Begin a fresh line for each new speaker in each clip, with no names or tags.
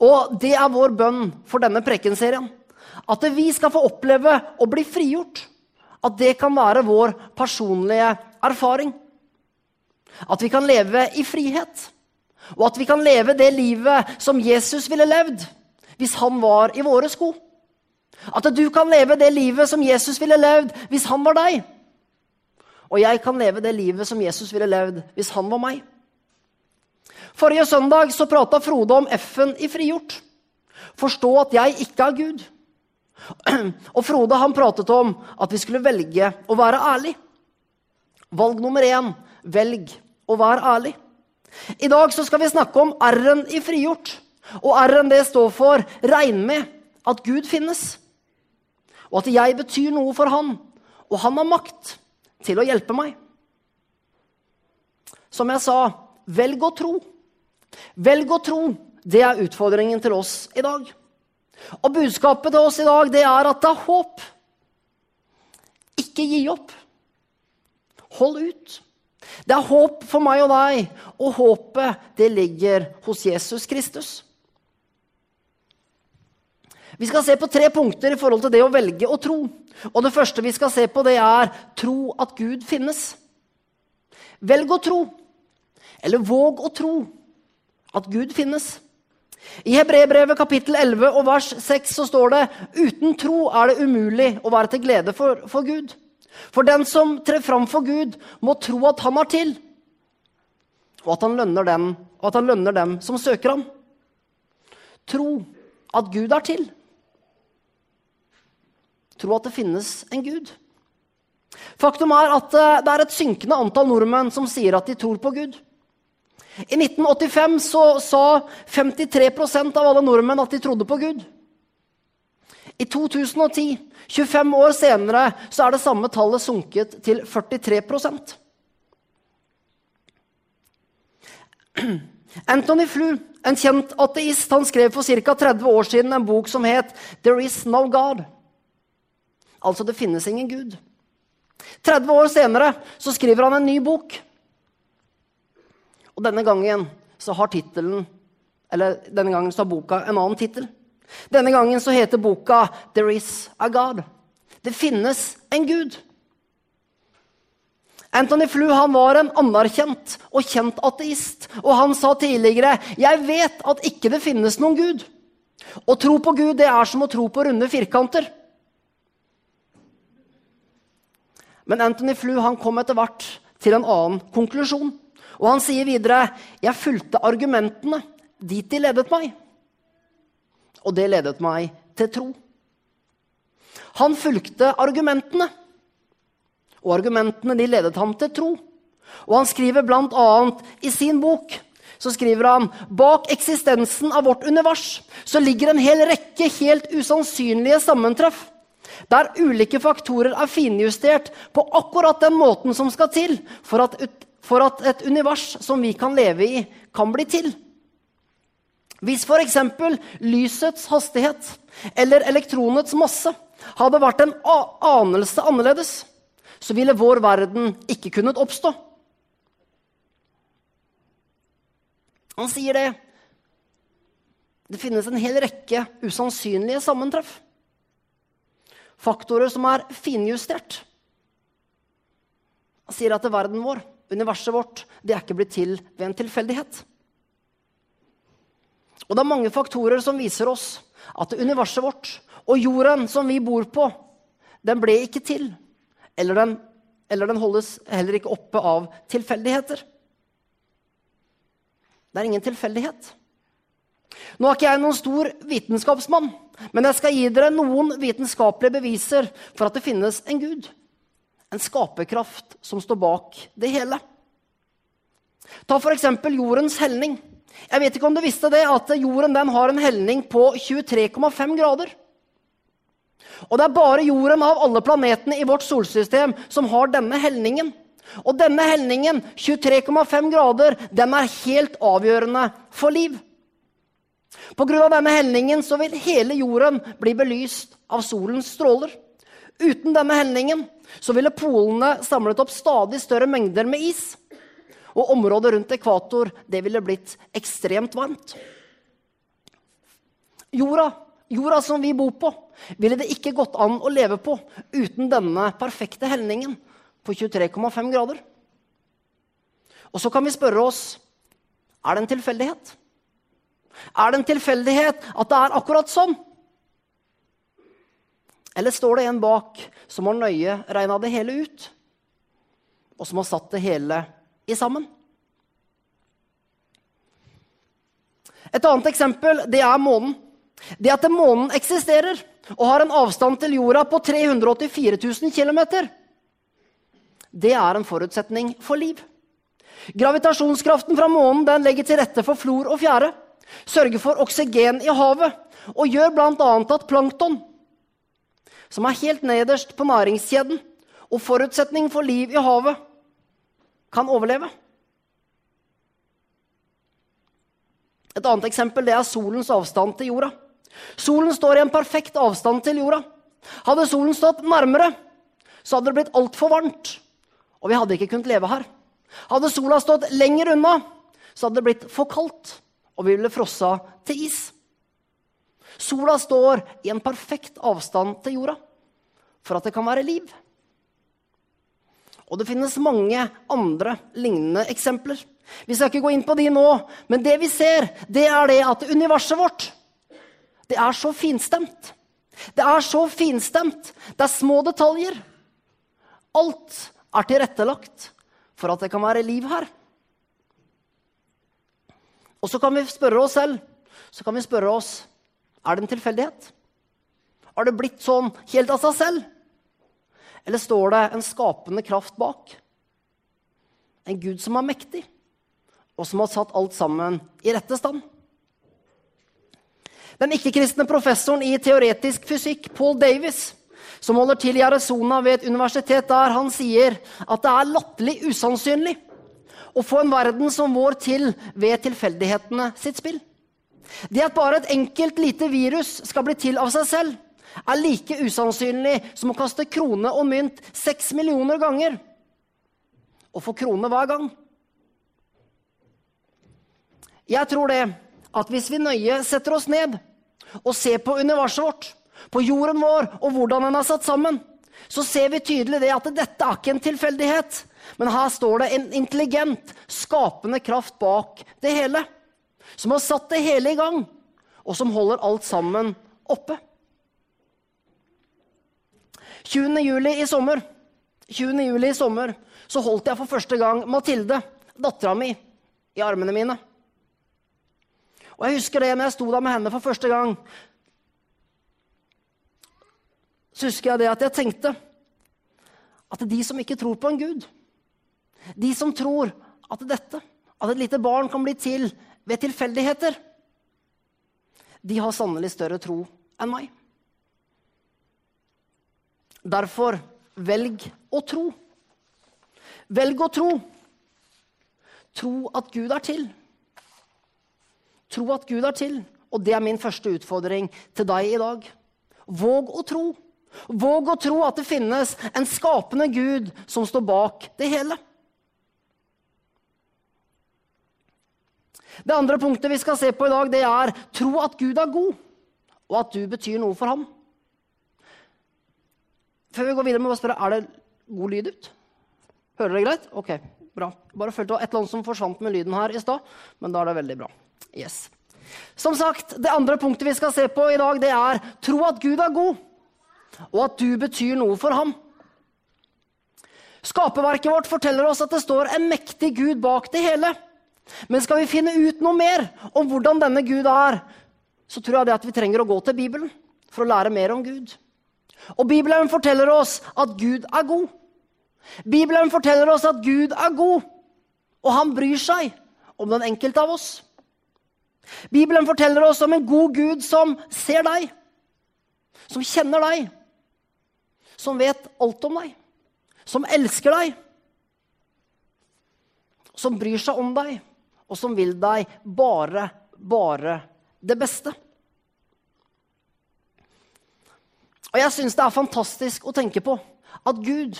Og det er vår bønn for denne prekenserien. At vi skal få oppleve å bli frigjort. At det kan være vår personlige erfaring. At vi kan leve i frihet. Og at vi kan leve det livet som Jesus ville levd hvis han var i våre sko. At du kan leve det livet som Jesus ville levd hvis han var deg. Og jeg kan leve det livet som Jesus ville levd hvis han var meg. Forrige søndag så prata Frode om F-en i frigjort. Forstå at jeg ikke er Gud. Og Frode han pratet om at vi skulle velge å være ærlig. Valg nummer én velg å være ærlig. I dag så skal vi snakke om R-en i frigjort. Og R-en det står for 'regn med at Gud finnes'. Og at jeg betyr noe for han, og han har makt til å hjelpe meg. Som jeg sa, velg å tro. Velg å tro. Det er utfordringen til oss i dag. Og budskapet til oss i dag det er at det er håp. Ikke gi opp. Hold ut. Det er håp for meg og deg, og håpet det ligger hos Jesus Kristus. Vi skal se på tre punkter i forhold til det å velge å tro. Og Det første vi skal se på, det er tro at Gud finnes. Velg å tro, eller våg å tro, at Gud finnes. I Hebrebrevet kapittel 11 og vers 6 så står det uten tro er det umulig å være til glede for, for Gud. For den som trer fram for Gud, må tro at han har til, og at han lønner dem, og at han lønner dem som søker ham. Tro at Gud er til. Tro at det finnes en Gud. Faktum er at eh, det er et synkende antall nordmenn som sier at de tror på Gud. I 1985 så sa 53% av alle nordmenn at de trodde på Gud. I 2010, 25 år senere, så er det samme tallet sunket til 43 Anthony Flew, en kjent ateist, han skrev for ca. 30 år siden en bok som het 'There Is No God'. Altså 'Det finnes ingen Gud'. 30 år senere så skriver han en ny bok. Og denne gangen så har tittelen Eller denne gangen så har boka en annen tittel. Denne gangen så heter boka 'There Is A God'. Det finnes en Gud. Anthony Flew han var en anerkjent og kjent ateist. Og han sa tidligere 'Jeg vet at ikke det finnes noen Gud'. Å tro på Gud det er som å tro på runde firkanter. Men Anthony Flew han kom etter hvert til en annen konklusjon. Og han sier videre 'Jeg fulgte argumentene dit de ledet meg'. Og det ledet meg til tro. Han fulgte argumentene, og argumentene de ledet ham til tro. Og han skriver bl.a. i sin bok så skriver han bak eksistensen av vårt univers så ligger en hel rekke helt usannsynlige sammentreff. Der ulike faktorer er finjustert på akkurat den måten som skal til for at, for at et univers som vi kan leve i, kan bli til. Hvis f.eks. lysets hastighet eller elektronets masse hadde vært en anelse annerledes, så ville vår verden ikke kunnet oppstå. Han sier det. Det finnes en hel rekke usannsynlige sammentreff. Faktorer som er finjustert. Han sier at det er verden vår, universet vårt, det er ikke blitt til ved en tilfeldighet. Og det er mange faktorer som viser oss at universet vårt og jorden som vi bor på, den ble ikke til. Eller den, eller den holdes heller ikke oppe av tilfeldigheter. Det er ingen tilfeldighet. Nå er ikke jeg noen stor vitenskapsmann, men jeg skal gi dere noen vitenskapelige beviser for at det finnes en gud. En skaperkraft som står bak det hele. Ta f.eks. jordens helning. Jeg vet ikke om du visste det, at jorden har en helning på 23,5 grader. Og det er bare jorden av alle planetene i vårt solsystem som har denne helningen. Og denne helningen, 23,5 grader, den er helt avgjørende for liv. Pga. denne helningen så vil hele jorden bli belyst av solens stråler. Uten denne helningen så ville polene samlet opp stadig større mengder med is. Og området rundt ekvator det ville blitt ekstremt varmt. jorda, jorda som vi bor på, ville det ikke gått an å leve på uten denne perfekte helningen på 23,5 grader. Og så kan vi spørre oss er det en tilfeldighet. Er det en tilfeldighet at det er akkurat sånn? Eller står det en bak som har nøye regna det hele ut, og som har satt det hele i sammen? Et annet eksempel det er månen. Det at månen eksisterer og har en avstand til jorda på 384 000 km, det er en forutsetning for liv. Gravitasjonskraften fra månen legger til rette for flor og fjære, sørger for oksygen i havet og gjør bl.a. at plankton, som er helt nederst på næringskjeden og forutsetning for liv i havet, kan overleve. Et annet eksempel er solens avstand til jorda. Solen står i en perfekt avstand til jorda. Hadde solen stått nærmere, så hadde det blitt altfor varmt, og vi hadde ikke kunnet leve her. Hadde sola stått lenger unna, så hadde det blitt for kaldt, og vi ville frossa til is. Sola står i en perfekt avstand til jorda for at det kan være liv. Og det finnes mange andre lignende eksempler. Vi skal ikke gå inn på de nå, men det vi ser, det er det at universet vårt det er så finstemt. Det er så finstemt. Det er små detaljer. Alt er tilrettelagt for at det kan være liv her. Og så kan vi spørre oss selv så kan vi spørre oss, er det en tilfeldighet. Har det blitt sånn helt av seg selv? Eller står det en skapende kraft bak? En Gud som er mektig, og som har satt alt sammen i rette stand. Den ikke-kristne professoren i teoretisk fysikk, Paul Davis, som holder til i Arizona ved et universitet der, han sier at det er latterlig usannsynlig å få en verden som vår til ved tilfeldighetene sitt spill. Det at bare et enkelt lite virus skal bli til av seg selv, er like usannsynlig som å kaste krone og mynt seks millioner ganger og få krone hver gang. Jeg tror det at hvis vi nøye setter oss ned og ser på universet vårt, på jorden vår og hvordan den er satt sammen, så ser vi tydelig det at dette er ikke en tilfeldighet. Men her står det en intelligent, skapende kraft bak det hele. Som har satt det hele i gang, og som holder alt sammen oppe. 20. juli i sommer, 20. juli i sommer så holdt jeg for første gang Mathilde, dattera mi, i armene mine. Og jeg husker det når jeg sto der med henne for første gang. Så husker jeg det at jeg tenkte at de som ikke tror på en gud, de som tror at dette, at et lite barn kan bli til ved tilfeldigheter, de har sannelig større tro enn meg. Derfor velg å tro. Velg å tro. Tro at Gud er til. Tro at Gud er til. Og det er min første utfordring til deg i dag. Våg å tro. Våg å tro at det finnes en skapende Gud som står bak det hele. Det andre punktet vi skal se på i dag, det er tro at Gud er god, og at du betyr noe for ham. Før vi går videre, må jeg spørre, er det god lyd ut? Hører dere greit? Ok, bra. Bare følte det var et eller annet som forsvant med lyden her i stad, men da er det veldig bra. Yes. Som sagt, Det andre punktet vi skal se på i dag, det er tro at Gud er god, og at du betyr noe for ham. Skaperverket vårt forteller oss at det står en mektig Gud bak det hele. Men skal vi finne ut noe mer om hvordan denne Gud er, så tror jeg det at vi trenger å gå til Bibelen for å lære mer om Gud. Og Bibelen forteller oss at Gud er god. Bibelen forteller oss at Gud er god, og han bryr seg om den enkelte av oss. Bibelen forteller oss om en god Gud som ser deg, som kjenner deg, som vet alt om deg, som elsker deg, som bryr seg om deg, og som vil deg bare, bare det beste. Og jeg syns det er fantastisk å tenke på at Gud,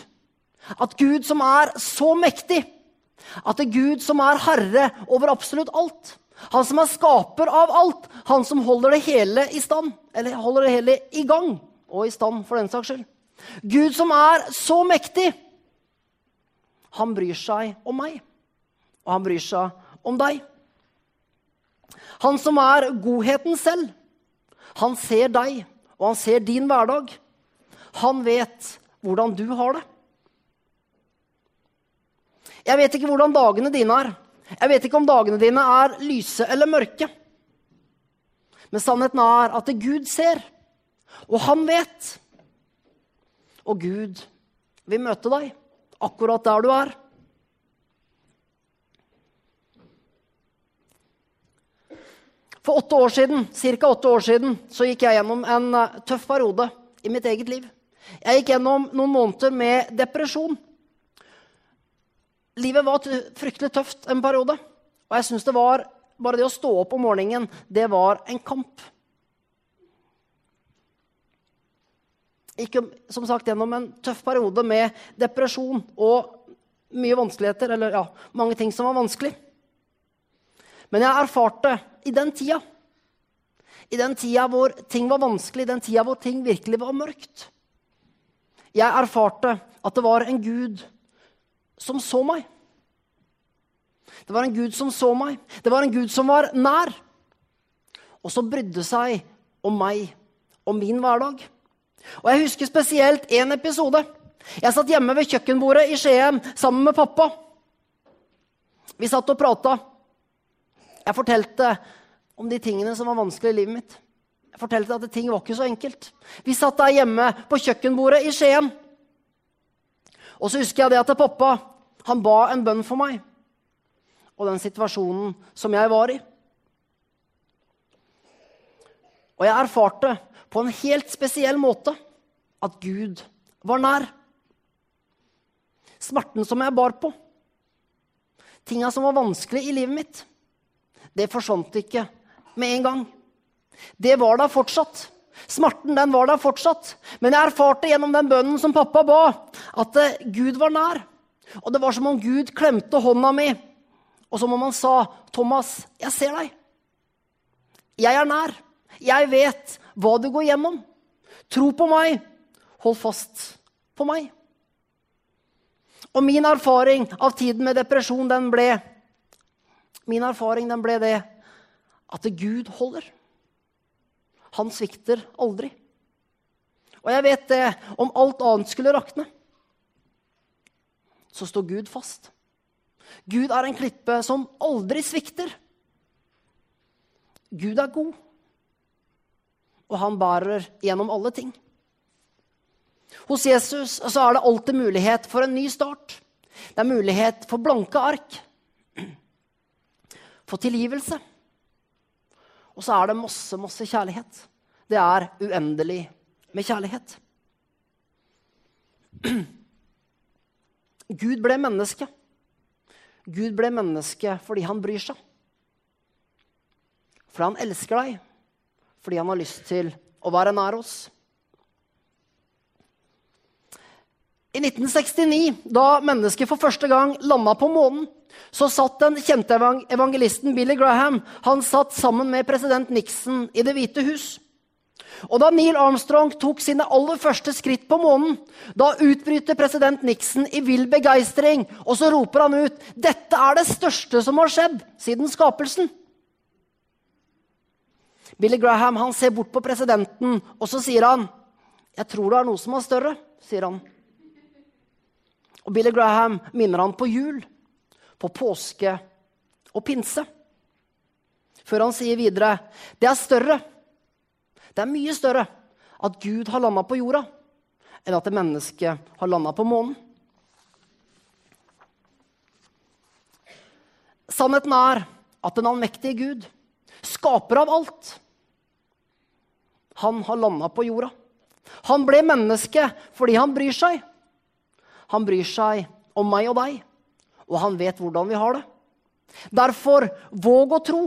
at Gud som er så mektig, at det er Gud som er herre over absolutt alt, han som er skaper av alt, Han som holder det hele i stand, eller holder det hele i gang og i stand, for den saks skyld. Gud som er så mektig. Han bryr seg om meg, og han bryr seg om deg. Han som er godheten selv. Han ser deg, og han ser din hverdag. Han vet hvordan du har det. Jeg vet ikke hvordan dagene dine er. Jeg vet ikke om dagene dine er lyse eller mørke. Men sannheten er at Gud ser, og han vet. Og Gud vil møte deg akkurat der du er. For åtte år siden, ca. åtte år siden så gikk jeg gjennom en eh, tøff periode i mitt eget liv. Jeg gikk gjennom noen måneder med depresjon. Livet var fryktelig tøft en periode. Og jeg syns det var bare det å stå opp om morgenen, det var en kamp. Gikk som sagt gjennom en tøff periode med depresjon og mye vanskeligheter, eller ja, mange ting som var vanskelig. Men jeg erfarte i den tida, i den tida hvor ting var vanskelig, i den tida hvor ting virkelig var mørkt Jeg erfarte at det var en Gud som så meg. Det var en Gud som så meg. Det var en Gud som var nær. Og som brydde seg om meg og min hverdag. Og jeg husker spesielt én episode. Jeg satt hjemme ved kjøkkenbordet i Skien sammen med pappa. Vi satt og prata. Jeg fortalte om de tingene som var vanskelig i livet mitt. Jeg fortalte at ting var ikke så enkelt. Vi satt der hjemme på kjøkkenbordet i Skien. Og så husker jeg det at pappa han ba en bønn for meg og den situasjonen som jeg var i. Og jeg erfarte på en helt spesiell måte at Gud var nær. Smerten som jeg bar på, tinga som var vanskelig i livet mitt, det forsvant ikke med en gang. Det var der fortsatt. Smerten den var der fortsatt. Men jeg erfarte gjennom den bønnen som pappa ba, at eh, Gud var nær. Og det var som om Gud klemte hånda mi, og som om han sa, 'Thomas, jeg ser deg. Jeg er nær. Jeg vet hva du går gjennom. Tro på meg. Hold fast på meg.' Og min erfaring av tiden med depresjon den ble Min erfaring den ble det at Gud holder. Han svikter aldri. Og jeg vet det, om alt annet skulle rakne, så står Gud fast. Gud er en klippe som aldri svikter. Gud er god, og han bærer gjennom alle ting. Hos Jesus er det alltid mulighet for en ny start. Det er mulighet for blanke ark, for tilgivelse. Og så er det masse, masse kjærlighet. Det er uendelig med kjærlighet. Gud ble menneske. Gud ble menneske fordi han bryr seg. Fordi han elsker deg. Fordi han har lyst til å være nær oss. I 1969, da mennesket for første gang landa på månen, så satt den kjente evangelisten Billy Graham han satt sammen med president Nixon i Det hvite hus. Og Da Neil Armstrong tok sine aller første skritt på månen, da utbryter president Nixon i vill begeistring, og så roper han ut dette er det største som har skjedd siden skapelsen. Billy Graham han ser bort på presidenten, og så sier han jeg tror det er noe som er større. sier han. Og Billy Graham minner han på jul på påske og pinse. Før han sier videre det er større, det er mye større at Gud har landa på jorda, enn at et menneske har landa på månen. Sannheten er at den allmektige Gud, skaper av alt, han har landa på jorda. Han ble menneske fordi han bryr seg. Han bryr seg om meg og deg og han vet hvordan vi har det. Derfor, våg å tro.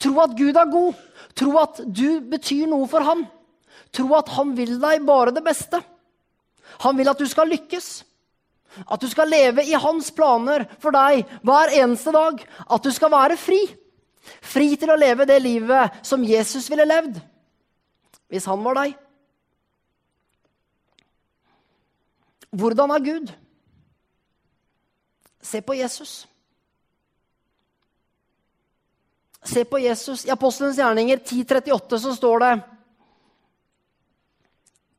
Tro at Gud er god. Tro at du betyr noe for ham. Tro at han vil deg bare det beste. Han vil at du skal lykkes. At du skal leve i hans planer for deg hver eneste dag. At du skal være fri. Fri til å leve det livet som Jesus ville levd hvis han var deg. Hvordan er Gud? Se på Jesus. Se på Jesus. I Apostelens gjerninger 10.38 så står det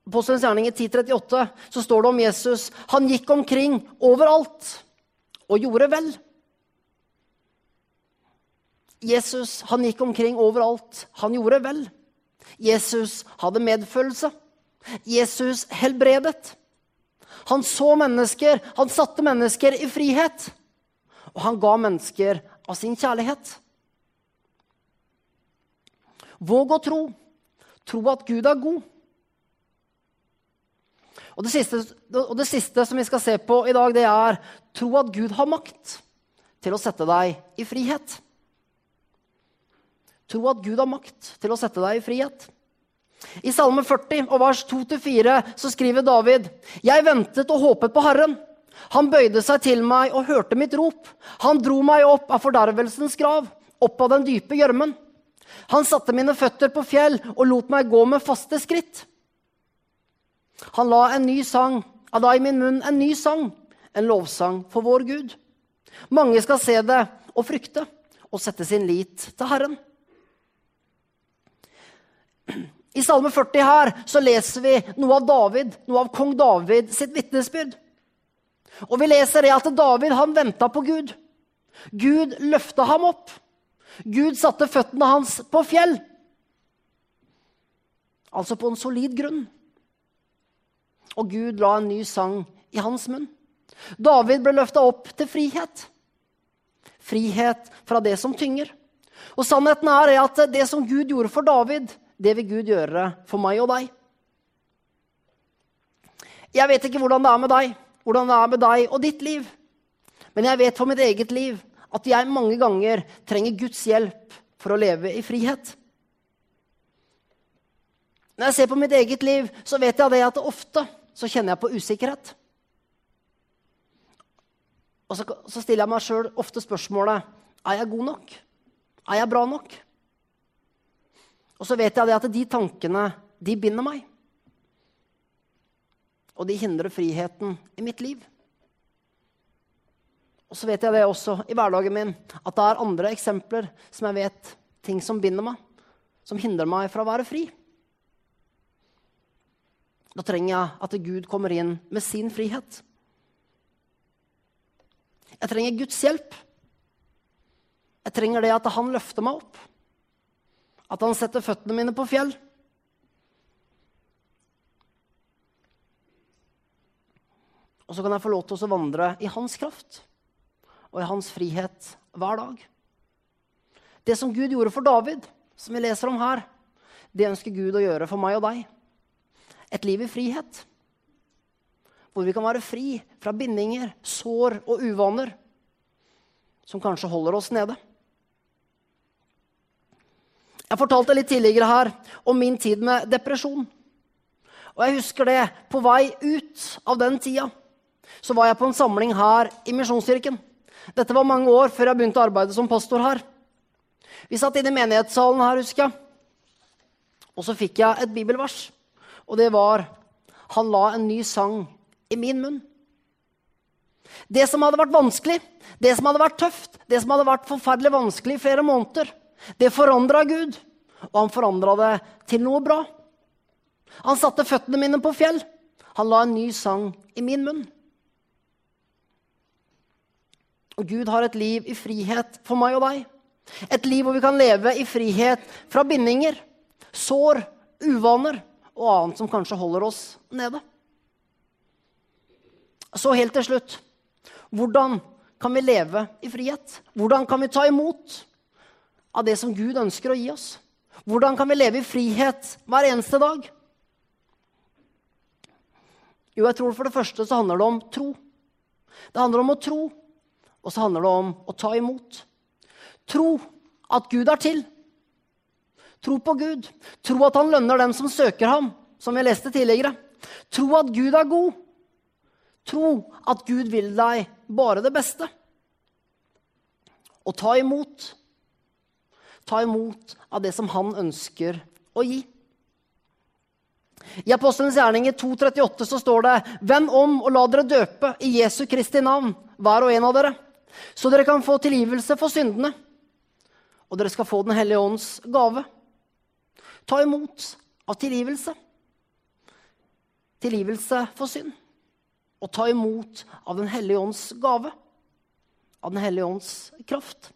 Apostelens gjerninger 10.38 så står det om Jesus. Han gikk omkring overalt og gjorde vel. Jesus han gikk omkring overalt. Han gjorde vel. Jesus hadde medfølelse. Jesus helbredet. Han så mennesker, han satte mennesker i frihet. Og han ga mennesker av sin kjærlighet. Våg å tro. Tro at Gud er god. Og det, siste, og det siste som vi skal se på i dag, det er tro at Gud har makt til å sette deg i frihet. Tro at Gud har makt til å sette deg i frihet. I Salme 40 og vers 2-4 så skriver David.: Jeg ventet og håpet på Herren. Han bøyde seg til meg og hørte mitt rop. Han dro meg opp av fordervelsens grav, opp av den dype gjørmen. Han satte mine føtter på fjell og lot meg gå med faste skritt. Han la en ny sang, la i min munn en ny sang, en lovsang for vår Gud. Mange skal se det og frykte og sette sin lit til Herren. I Salme 40 her så leser vi noe av David, noe av kong David sitt vitnesbyrd. Og vi leser det at David han venta på Gud. Gud løfta ham opp. Gud satte føttene hans på fjell. Altså på en solid grunn. Og Gud la en ny sang i hans munn. David ble løfta opp til frihet. Frihet fra det som tynger. Og sannheten er at det som Gud gjorde for David, det vil Gud gjøre for meg og deg. Jeg vet ikke hvordan det er med deg, hvordan det er med deg og ditt liv. Men jeg vet for mitt eget liv at jeg mange ganger trenger Guds hjelp for å leve i frihet. Når jeg ser på mitt eget liv, så vet jeg det at ofte så kjenner jeg på usikkerhet. Og så, så stiller jeg meg sjøl ofte spørsmålet er jeg god nok. Er jeg bra nok? Og så vet jeg det at de tankene de binder meg. Og de hindrer friheten i mitt liv. Og så vet jeg det også i hverdagen min, at det er andre eksempler som jeg vet, ting som binder meg, som hindrer meg fra å være fri. Da trenger jeg at Gud kommer inn med sin frihet. Jeg trenger Guds hjelp. Jeg trenger det at han løfter meg opp. At han setter føttene mine på fjell. Og så kan jeg få lov til å vandre i hans kraft og i hans frihet hver dag. Det som Gud gjorde for David, som vi leser om her, det ønsker Gud å gjøre for meg og deg. Et liv i frihet. Hvor vi kan være fri fra bindinger, sår og uvaner som kanskje holder oss nede. Jeg fortalte litt tidligere her om min tid med depresjon. Og jeg husker det, på vei ut av den tida så var jeg på en samling her i Misjonskirken. Dette var mange år før jeg begynte å arbeide som pastor her. Vi satt inne i menighetssalen her, husker jeg. Og så fikk jeg et bibelvers. Og det var Han la en ny sang i min munn. Det som hadde vært vanskelig, det som hadde vært tøft, det som hadde vært forferdelig vanskelig i flere måneder, det forandra Gud. Og han forandra det til noe bra. Han satte føttene mine på fjell. Han la en ny sang i min munn. Og Gud har et liv i frihet for meg og deg. Et liv hvor vi kan leve i frihet fra bindinger, sår, uvaner og annet som kanskje holder oss nede. Så helt til slutt hvordan kan vi leve i frihet? Hvordan kan vi ta imot av det som Gud ønsker å gi oss? Hvordan kan vi leve i frihet hver eneste dag? Jo, jeg tror for det første så handler det om tro. Det handler om å tro og så handler det om å ta imot. Tro at Gud er til. Tro på Gud. Tro at han lønner dem som søker ham, som vi leste tidligere. Tro at Gud er god. Tro at Gud vil deg bare det beste. Og ta imot. Ta imot av det som han ønsker å gi. I Apostelens gjerninger 2,38 så står det Vend om og la dere døpe i Jesu Kristi navn, hver og en av dere, så dere kan få tilgivelse for syndene, og dere skal få Den hellige ånds gave. Ta imot av tilgivelse. Tilgivelse for synd. Og ta imot av Den hellige ånds gave. Av Den hellige ånds kraft.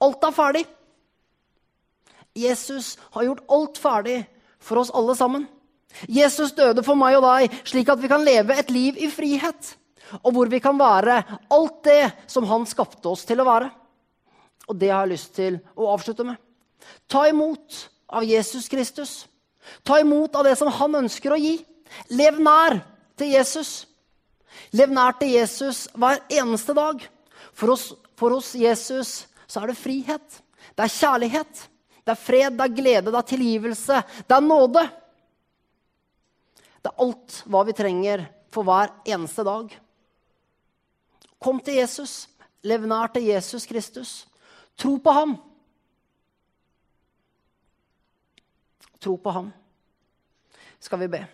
Alt er ferdig. Jesus har gjort alt ferdig for oss alle sammen. Jesus døde for meg og deg, slik at vi kan leve et liv i frihet. Og hvor vi kan være alt det som han skapte oss til å være. Og det har jeg lyst til å avslutte med. Ta imot av Jesus Kristus. Ta imot av det som han ønsker å gi. Lev nær til Jesus. Lev nær til Jesus hver eneste dag. For oss, for hos Jesus så er det frihet. Det er kjærlighet. Det er fred, det er glede, det er tilgivelse, det er nåde. Det er alt hva vi trenger for hver eneste dag. Kom til Jesus. Lev nær til Jesus Kristus. Tro på ham. Tro på ham. Skal vi be.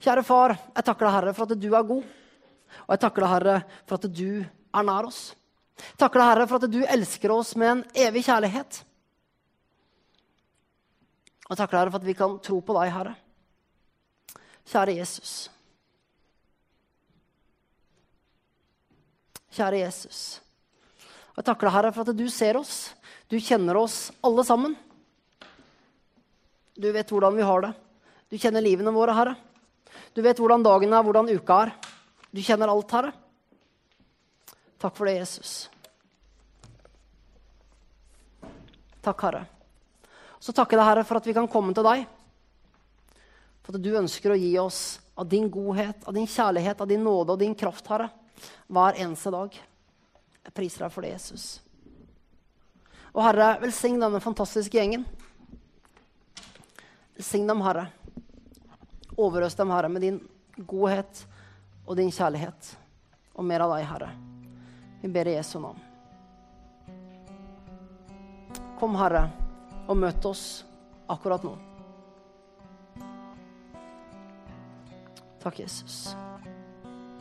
Kjære far, jeg takker deg, Herre, for at du er god. Og jeg takker deg, Herre, for at du er nær oss. Takker deg, Herre, for at du elsker oss med en evig kjærlighet. Og takker deg, Herre, for at vi kan tro på deg, Herre. Kjære Jesus. Kjære Jesus. Jeg takker deg, Herre, for at du ser oss. Du kjenner oss alle sammen. Du vet hvordan vi har det. Du kjenner livene våre, Herre. Du vet hvordan dagen er, hvordan uka er. Du kjenner alt, Herre. Takk for det, Jesus. Takk, Herre. Så takker jeg deg, Herre, for at vi kan komme til deg. For at du ønsker å gi oss av din godhet, av din kjærlighet, av din nåde og din kraft, Herre, hver eneste dag. Jeg priser deg for det, Jesus. Og Herre, velsign denne fantastiske gjengen. Velsign dem, Herre. Overøs dem, Herre, med din godhet og din kjærlighet. Og mer av deg, Herre. Vi ber i Jesu navn. Kom, Herre, og møt oss akkurat nå. Takk, Jesus.